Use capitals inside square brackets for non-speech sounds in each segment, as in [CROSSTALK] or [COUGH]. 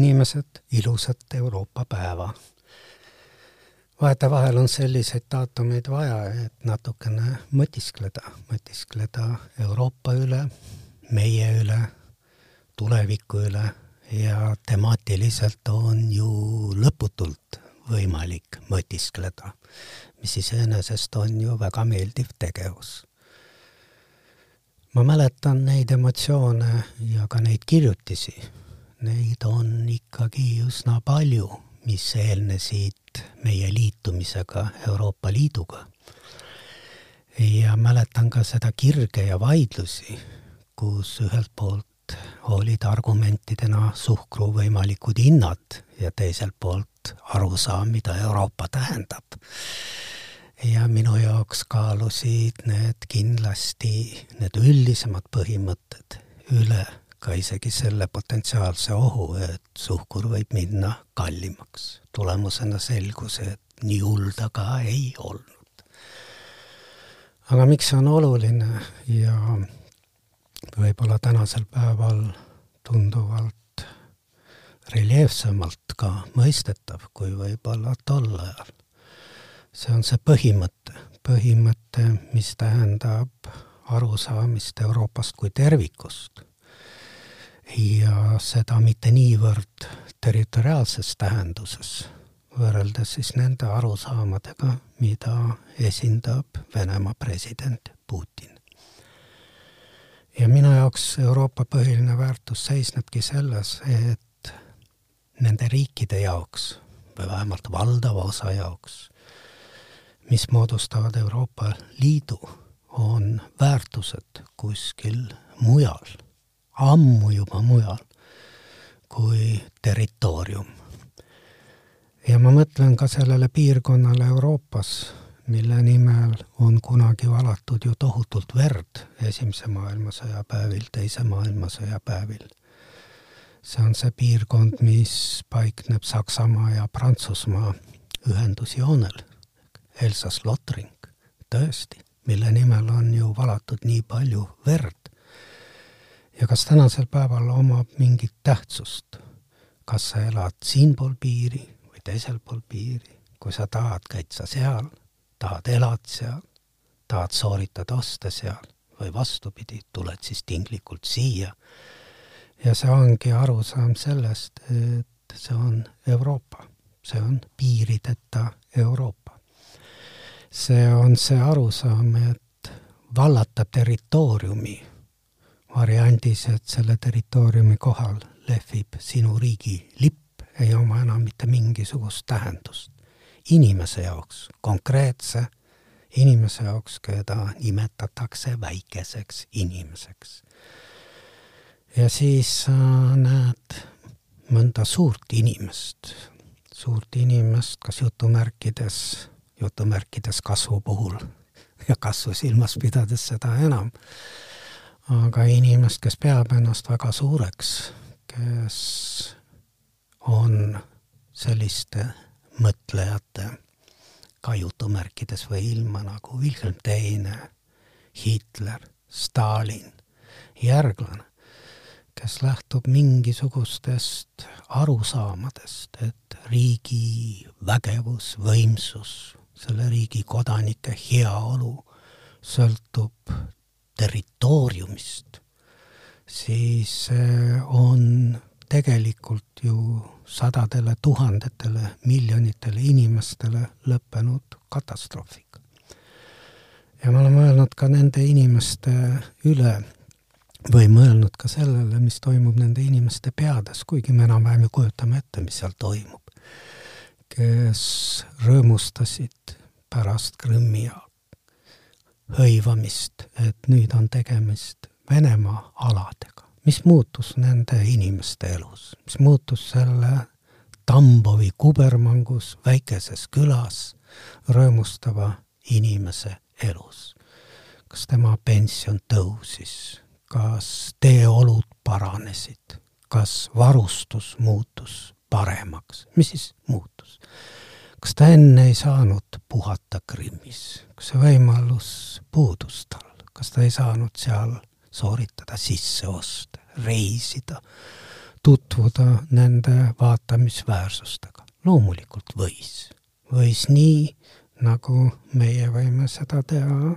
inimesed, ilusat Euroopa päeva! vahetevahel on selliseid daatumeid vaja, et natukene mõtiskleda, mõtiskleda Euroopa üle, meie üle, tuleviku üle ja temaatiliselt on ju lõputult võimalik mõtiskleda, mis iseenesest on ju väga meeldiv tegevus. ma mäletan neid emotsioone ja ka neid kirjutisi, neid on ikkagi üsna palju, mis eelnesid meie liitumisega Euroopa Liiduga. ja mäletan ka seda kirge ja vaidlusi, kus ühelt poolt olid argumentidena suhkru võimalikud hinnad ja teiselt poolt arusaam, mida Euroopa tähendab. ja minu jaoks kaalusid need kindlasti, need üldisemad põhimõtted üle ka isegi selle potentsiaalse ohu, et suhkur võib minna kallimaks. tulemusena selgus, et nii hull ta ka ei olnud. aga miks see on oluline ja võib-olla tänasel päeval tunduvalt reljeefsemalt ka mõistetav, kui võib-olla tol ajal. see on see põhimõte, põhimõte, mis tähendab arusaamist Euroopast kui tervikust. Ja seda mitte niivõrd territoriaalses tähenduses, võrreldes siis nende arusaamadega, mida esindab Venemaa president Putin. Ja minu jaoks Euroopa põhiline väärtus seisnebki selles, et nende riikide jaoks või vähemalt valdava osa jaoks, mis moodustavad Euroopa Liidu, on väärtused kuskil mujal, ammu juba mujal kui territoorium. ja ma mõtlen ka sellele piirkonnale Euroopas mille nimel on kunagi valatud ju tohutult verd Esimese maailmasõja päevil, Teise maailmasõja päevil. see on see piirkond, mis paikneb Saksamaa ja Prantsusmaa ühendusjoonel, Elsass-Lothring, tõesti, mille nimel on ju valatud nii palju verd. Ja kas tänasel päeval omab mingit tähtsust, kas sa elad siinpool piiri või teisel pool piiri, kui sa tahad, käid sa seal tahad, elad seal, tahad sooritada oste seal või vastupidi, tuled siis tinglikult siia. ja see ongi arusaam sellest, et see on Euroopa, see on piirideta Euroopa. see on see arusaam, et vallata territooriumi variandis, et selle territooriumi kohal lehvib sinu riigi lipp, ei oma enam mitte mingisugust tähendust. Inimese jaoks, konkreetse inimese jaoks, keda nimetatakse väikeseks inimeseks. ja siis sa näed mõnda suurt inimest, suurt inimest, kas jutumärkides, jutumärkides kasvu puhul ja kasvu silmas pidades seda enam, aga inimest, kes peab ennast väga suureks, kes on selliste mõtlejate ka jutumärkides või ilma nagu Wilhelm Teine, Hitler, Stalin, järglane, kes lähtub mingisugustest arusaamadest, et riigi vägevus, võimsus, selle riigi kodanike heaolu sõltub territooriumist, siis on tegelikult ju sadadele tuhandetele miljonitele inimestele lõppenud katastroofiga. ja ma olen mõelnud ka nende inimeste üle või mõelnud ka sellele, mis toimub nende inimeste peades, kuigi me enam-vähem ju kujutame ette, mis seal toimub. kes rõõmustasid pärast Krimmi hõivamist, et nüüd on tegemist Venemaa aladega. Mis muutus nende inimeste elus, mis muutus selle Tambovi kubermangus väikeses külas rõõmustava inimese elus? kas tema pension tõusis, kas teeolud paranesid, kas varustus muutus paremaks, mis siis muutus? Kas ta enne ei saanud puhata Krimmis, kas see võimalus puudus tal, kas ta ei saanud seal sooritada sisseoste, reisida, tutvuda nende vaatamisväärsustega. loomulikult võis, võis nii, nagu meie võime seda teha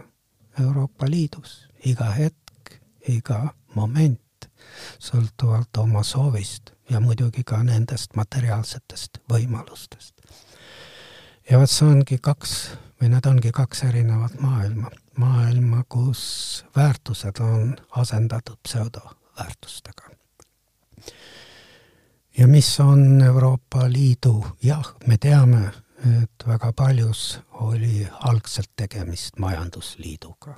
Euroopa Liidus iga hetk, iga moment, sõltuvalt oma soovist ja muidugi ka nendest materiaalsetest võimalustest. Ja vot see ongi kaks või need ongi kaks erinevat maailma. maailma, kus väärtused on asendatud pseudoväärtustega. ja mis on Euroopa Liidu, jah, me teame, et väga paljus oli algselt tegemist majandusliiduga.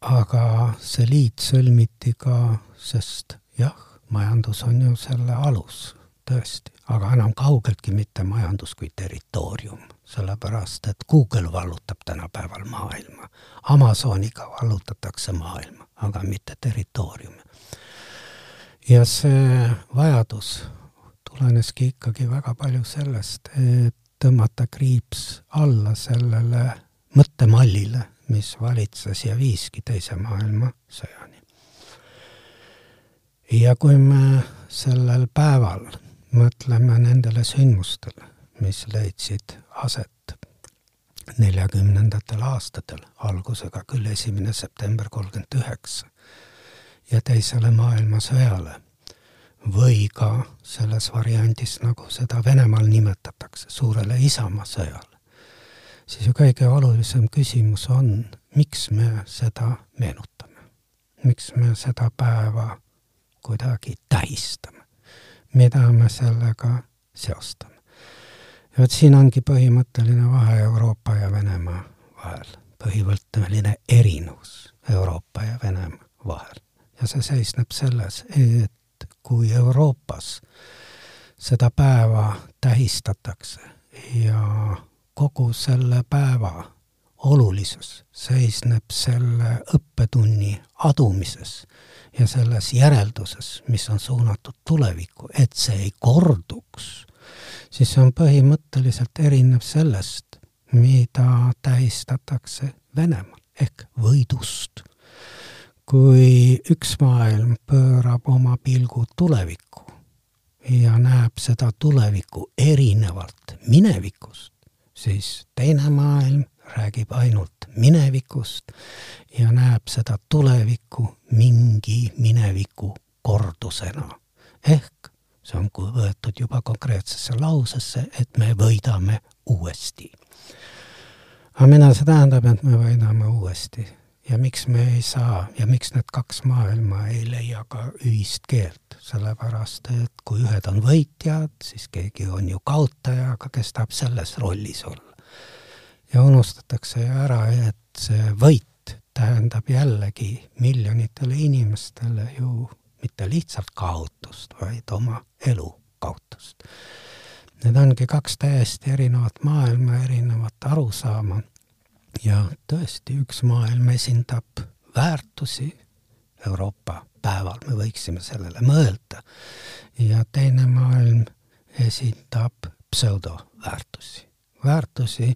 aga see liit sõlmiti ka, sest jah, majandus on ju selle alus, tõesti, aga enam kaugeltki mitte majandus kui territoorium, sellepärast et Google vallutab tänapäeval maailma. Amazoniga vallutatakse maailma, aga mitte territooriumi. ja see vajadus tuleneski ikkagi väga palju sellest, et tõmmata kriips alla sellele mõttemallile, mis valitses ja viiski Teise maailmasõjani ja kui me sellel päeval mõtleme nendele sündmustele, mis leidsid aset neljakümnendatel aastatel, algusega küll esimene september kolmkümmend üheksa, ja teisele maailmasõjale. Või ka selles variandis, nagu seda Venemaal nimetatakse, suurele Isamaasõjale, siis ju kõige olulisem küsimus on, miks me seda meenutame. miks me seda päeva kuidagi tähistame, mida me sellega seostame. ja vot siin ongi põhimõtteline vahe Euroopa ja Venemaa vahel, põhimõtteline erinevus Euroopa ja Venemaa vahel. ja see seisneb selles, et kui Euroopas seda päeva tähistatakse ja kogu selle päeva olulisus seisneb selle õppetunni adumises ja selles järelduses, mis on suunatud tulevikku, et see ei korduks, siis see on põhimõtteliselt erinev sellest, mida tähistatakse Venemaal ehk võidust. kui üks maailm pöörab oma pilgu tulevikku ja näeb seda tulevikku erinevalt minevikust, siis teine maailm räägib ainult minevikust ja näeb seda tulevikku mingi mineviku kordusena. ehk see on võetud juba konkreetsesse lausesse, et me võidame uuesti. mida see tähendab, et me võidame uuesti? ja miks me ei saa ja miks need kaks maailma ei leia ka ühist keelt, sellepärast et kui ühed on võitjad, siis keegi on ju kaotaja, aga kes tahab selles rollis olla ja unustatakse ära, et see võit tähendab jällegi miljonitele inimestele ju mitte lihtsalt kaotust, vaid oma elu kaotust. Need ongi kaks täiesti erinevat maailma, erinevat arusaama. Ja tõesti, üks maailm esindab väärtusi, Euroopa päeval. Me võiksime sellele mõelda, ja teine maailm esindab pseudoväärtusi väärtusi,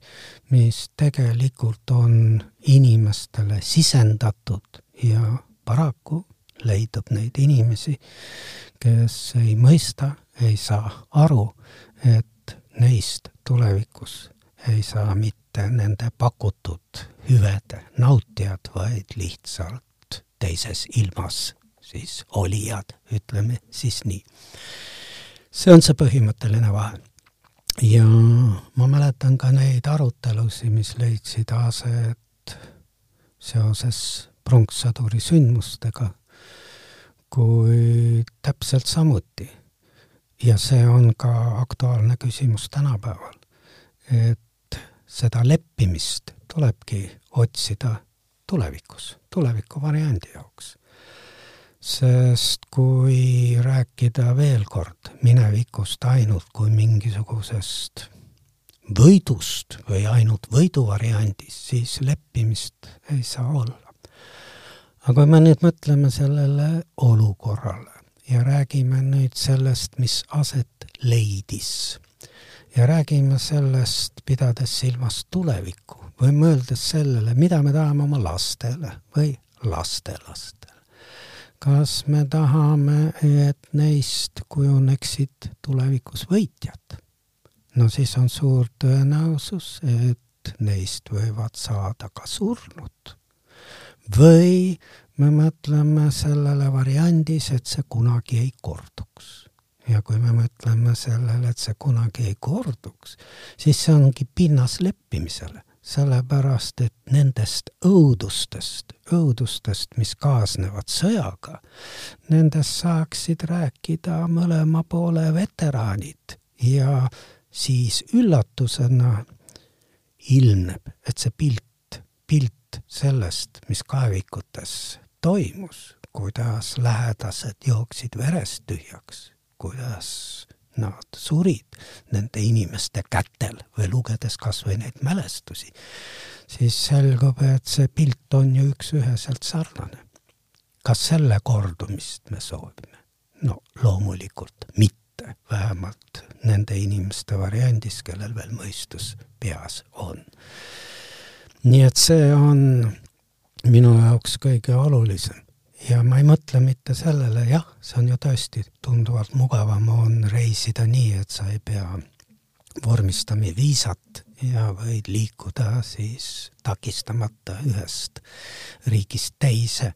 mis tegelikult on inimestele sisendatud ja paraku leidub neid inimesi, kes ei mõista, ei saa aru, et neist tulevikus ei saa mitte nende pakutud hüvede nautijad, vaid lihtsalt teises ilmas siis olijad, ütleme siis nii. see on see põhimõtteline vahe ja ma mäletan ka neid arutelusid, mis leidsid aset seoses pronkssõduri sündmustega, kui täpselt samuti. ja see on ka aktuaalne küsimus tänapäeval, et seda leppimist tulebki otsida tulevikus, tulevikuvariandi jaoks sest kui rääkida veel kord minevikust ainult kui mingisugusest võidust või ainult võiduvariandist, siis leppimist ei saa olla. aga kui me nüüd mõtleme sellele olukorrale ja räägime nüüd sellest, mis aset leidis ja räägime sellest, pidades silmas tulevikku või mõeldes sellele, mida me tahame oma lastele või lastelastele kas me tahame, et neist kujuneksid tulevikus võitjad? no siis on suur tõenäosus, et neist võivad saada ka surnud. või me mõtleme sellele variandis, et see kunagi ei korduks. ja kui me mõtleme sellele, et see kunagi ei korduks, siis see ongi pinnas leppimisele sellepärast et nendest õudustest, õudustest, mis kaasnevad sõjaga, nendest saaksid rääkida mõlema poole veteraanid. Ja siis üllatusena ilmneb, et see pilt, pilt sellest, mis kaevikutes toimus, kuidas lähedased jooksid verest tühjaks, kuidas nad surid nende inimeste kätel või lugedes kas või neid mälestusi, siis selgub, et see pilt on ju üks-üheselt sarnane. kas selle kordumist me soovime? no loomulikult mitte, vähemalt nende inimeste variandis, kellel veel mõistus peas on. nii et see on minu jaoks kõige olulisem ja ma ei mõtle mitte sellele, jah, see on ju tõesti tunduvalt mugavam on reisida nii, et sa ei pea vormistama viisat ja võid liikuda siis takistamata ühest riigist teise.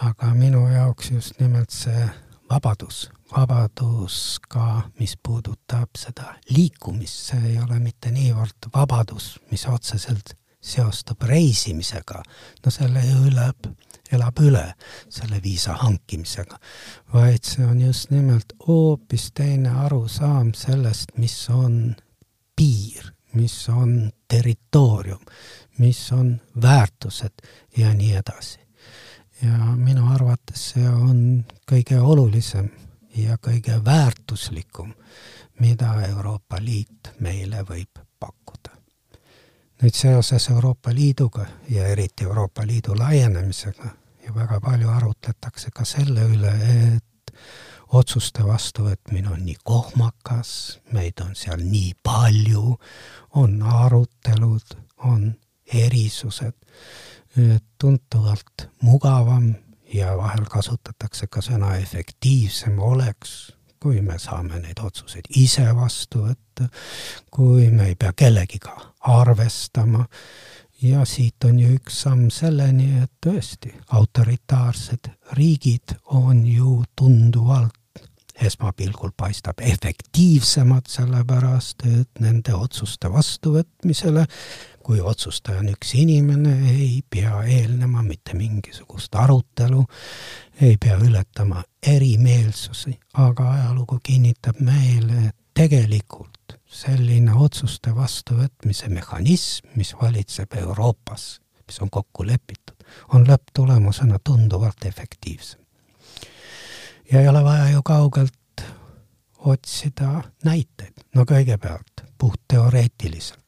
aga minu jaoks just nimelt see vabadus, vabadus ka, mis puudutab seda liikumist, see ei ole mitte niivõrd vabadus, mis otseselt seostub reisimisega, no selle ju üleb elab üle selle viisa hankimisega, vaid see on just nimelt hoopis teine arusaam sellest, mis on piir, mis on territoorium, mis on väärtused ja nii edasi. ja minu arvates see on kõige olulisem ja kõige väärtuslikum, mida Euroopa Liit meile võib pakkuda. Nüüd seoses Euroopa Liiduga ja eriti Euroopa Liidu laienemisega ja väga palju arutletakse ka selle üle, et otsuste vastuvõtmine on nii kohmakas, meid on seal nii palju, on arutelud, on erisused, tuntavalt mugavam ja vahel kasutatakse ka sõna efektiivsem oleks, kui me saame neid otsuseid ise vastu võtta, kui me ei pea kellegiga arvestama. Ja siit on ju üks samm selleni, et tõesti, autoritaarsed riigid on ju tunduvalt esmapilgul paistab efektiivsemad, sellepärast et nende otsuste vastuvõtmisele, kui otsustaja on üks inimene, ei pea eelnema mitte mingisugust arutelu, ei pea ületama erimeelsusi, aga ajalugu kinnitab meile, et tegelikult selline otsuste vastuvõtmise mehhanism, mis valitseb Euroopas, mis on kokku lepitud, on lõpptulemusena tunduvalt efektiivsem. ja ei ole vaja ju kaugelt otsida näiteid, no kõigepealt puhtteoreetiliselt,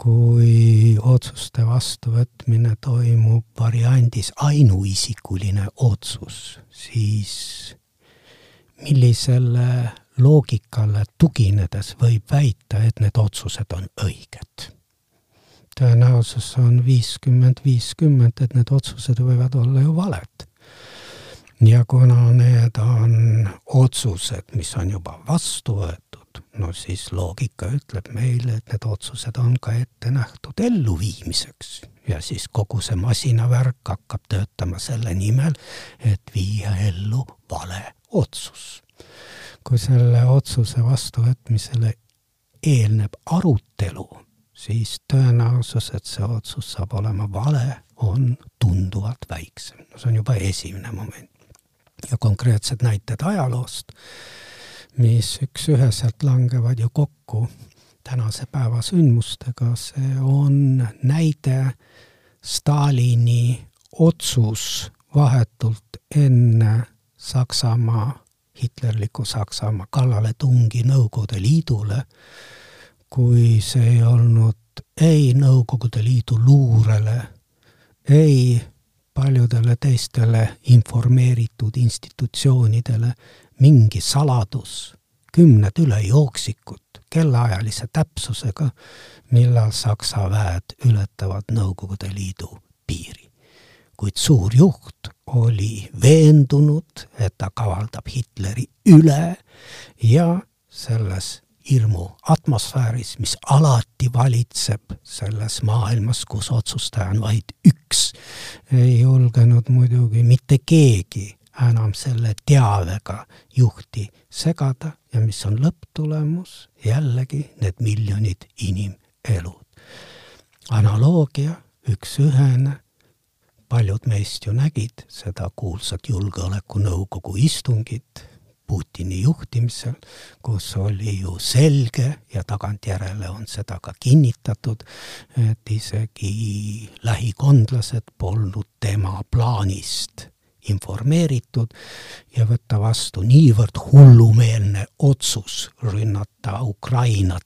kui otsuste vastuvõtmine toimub variandis ainuisikuline otsus, siis millisele loogikale tuginedes võib väita, et need otsused on õiged. tõenäosus on viiskümmend, viiskümmend, et need otsused võivad olla ju valed. ja kuna need on otsused, mis on juba vastu võetud, no siis loogika ütleb meile, et need otsused on ka ette nähtud elluviimiseks ja siis kogu see masinavärk hakkab töötama selle nimel, et viia ellu vale otsus kui selle otsuse vastuvõtmisele eelneb arutelu, siis tõenäosus, et see otsus saab olema vale, on tunduvalt väiksem. no see on juba esimene moment. ja konkreetsed näited ajaloost, mis üks-üheselt langevad ju kokku tänase päeva sündmustega, see on näide Stalini otsus vahetult enne Saksamaa hitlerliku Saksamaa kallaletungi Nõukogude Liidule, kui see ei olnud ei Nõukogude Liidu luurele, ei paljudele teistele informeeritud institutsioonidele mingi saladus, kümned ülejooksikud kellaajalise täpsusega, millal Saksa väed ületavad Nõukogude Liidu piiri. kuid suur juht oli veendunud, et ta kavaldab Hitleri üle ja selles hirmu atmosfääris, mis alati valitseb selles maailmas, kus otsustaja on vaid üks, ei julgenud muidugi mitte keegi enam selle teavega juhti segada ja mis on lõpptulemus, jällegi need miljonid inimelud. analoogia üks-ühene, paljud meist ju nägid seda kuulsat julgeolekunõukogu istungit Putini juhtimisel, kus oli ju selge ja tagantjärele on seda ka kinnitatud, et isegi lähikondlased polnud tema plaanist informeeritud ja võtta vastu niivõrd hullumeelne otsus rünnata Ukrainat,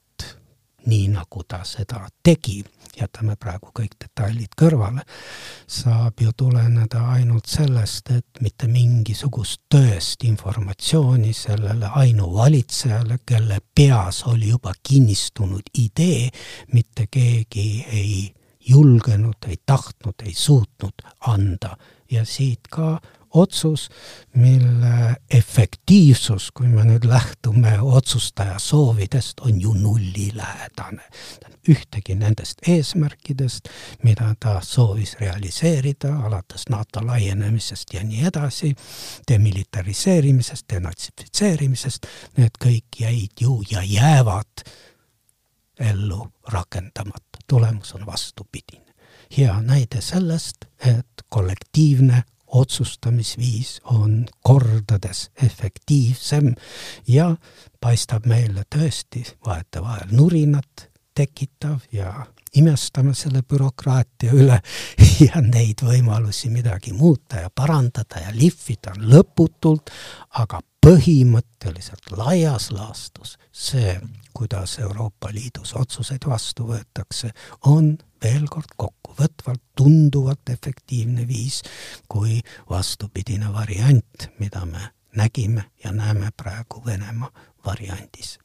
nii nagu ta seda tegi, jätame praegu kõik detailid kõrvale, saab ju tuleneda ainult sellest, et mitte mingisugust tõest informatsiooni sellele ainuvalitsejale, kelle peas oli juba kinnistunud idee, mitte keegi ei julgenud, ei tahtnud, ei suutnud anda ja siit ka otsus, mille efektiivsus, kui me nüüd lähtume otsustaja soovidest, on ju nullilähedane. ühtegi nendest eesmärkidest, mida ta soovis realiseerida, alates NATO laienemisest ja nii edasi, demilitariseerimisest, denatsifitseerimisest, need kõik jäid ju ja jäävad ellu rakendamata. tulemus on vastupidine hea näide sellest, et kollektiivne otsustamisviis on kordades efektiivsem ja paistab meile tõesti vahetevahel nurinat tekitav ja imestame selle bürokraatia üle [LAUGHS] ja neid võimalusi midagi muuta ja parandada ja lihvida lõputult, aga põhimõtteliselt laias laastus see, kuidas Euroopa Liidus otsuseid vastu võetakse, on veel kord kokkuvõtvalt tunduvalt efektiivne viis kui vastupidine variant, mida me nägime ja näeme praegu Venemaa variandis.